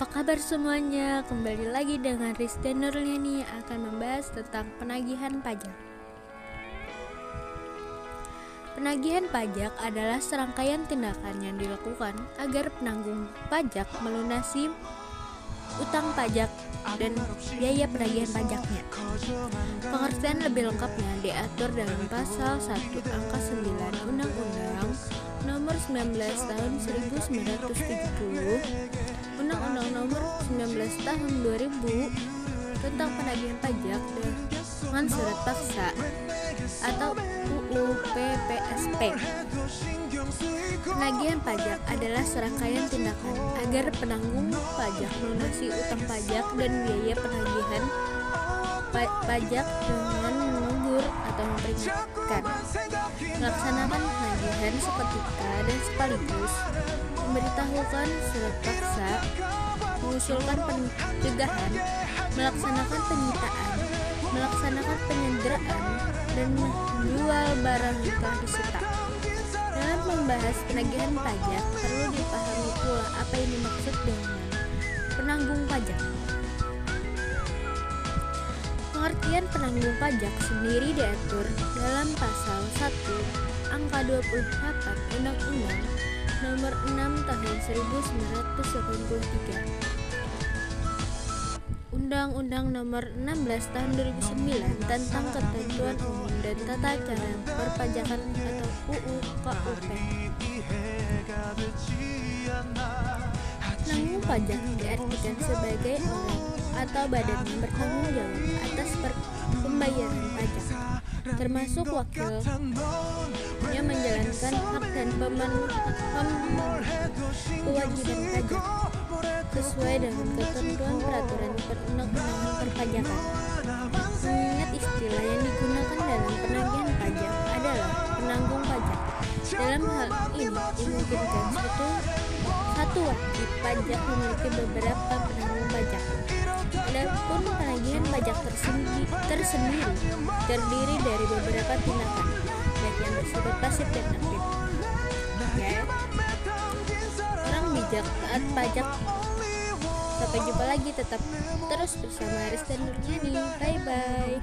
Apa kabar semuanya? Kembali lagi dengan Rizda Nurliani akan membahas tentang penagihan pajak. Penagihan pajak adalah serangkaian tindakan yang dilakukan agar penanggung pajak melunasi utang pajak dan biaya penagihan pajaknya. Pengertian lebih lengkapnya diatur dalam pasal 1 angka 9 Undang-Undang Nomor 19 Tahun 1970 Undang-Undang Nomor 19 Tahun 2000 tentang penagihan pajak dengan surat paksa atau UU PPSP. Penagihan pajak adalah serangkaian tindakan agar penanggung pajak melunasi utang pajak dan biaya penagihan pa pajak dengan menegur atau memperingatkan, melaksanakan penagihan seketika dan sekaligus memberitahukan surat paksa, mengusulkan pencegahan, melaksanakan penyitaan, melaksanakan penyanderaan, dan menjual barang telah disita. Dalam membahas penagihan pajak, perlu dipahami pula apa yang dimaksud dengan penanggung pajak. Pengertian penanggung pajak sendiri diatur dalam pasal 1 angka 28 Undang-Undang Nomor 6 Tahun 1983. Undang-Undang Nomor 16 Tahun 2009 tentang Ketentuan Umum dan Tata Cara Perpajakan atau UU KUP. Penanggung pajak diartikan sebagai orang atau badan yang bertanggung jawab atas pembayaran pajak, termasuk wakil yang menjalankan hak dan kewajiban pajak sesuai dengan ketentuan peraturan perundang-undangan perpajakan. Mengingat istilah yang digunakan dalam penagihan pajak adalah penanggung pajak. Dalam hal ini dimungkinkan satu satu wajib pajak memiliki beberapa penanggung pajak. Adapun penagihan pajak tersendiri, tersendiri terdiri dari beberapa tindakan, baik yang bersifat pasif dan aktif. Ya, orang bijak taat pajak. Sampai jumpa lagi tetap terus bersama Rista Nurjani. Bye bye.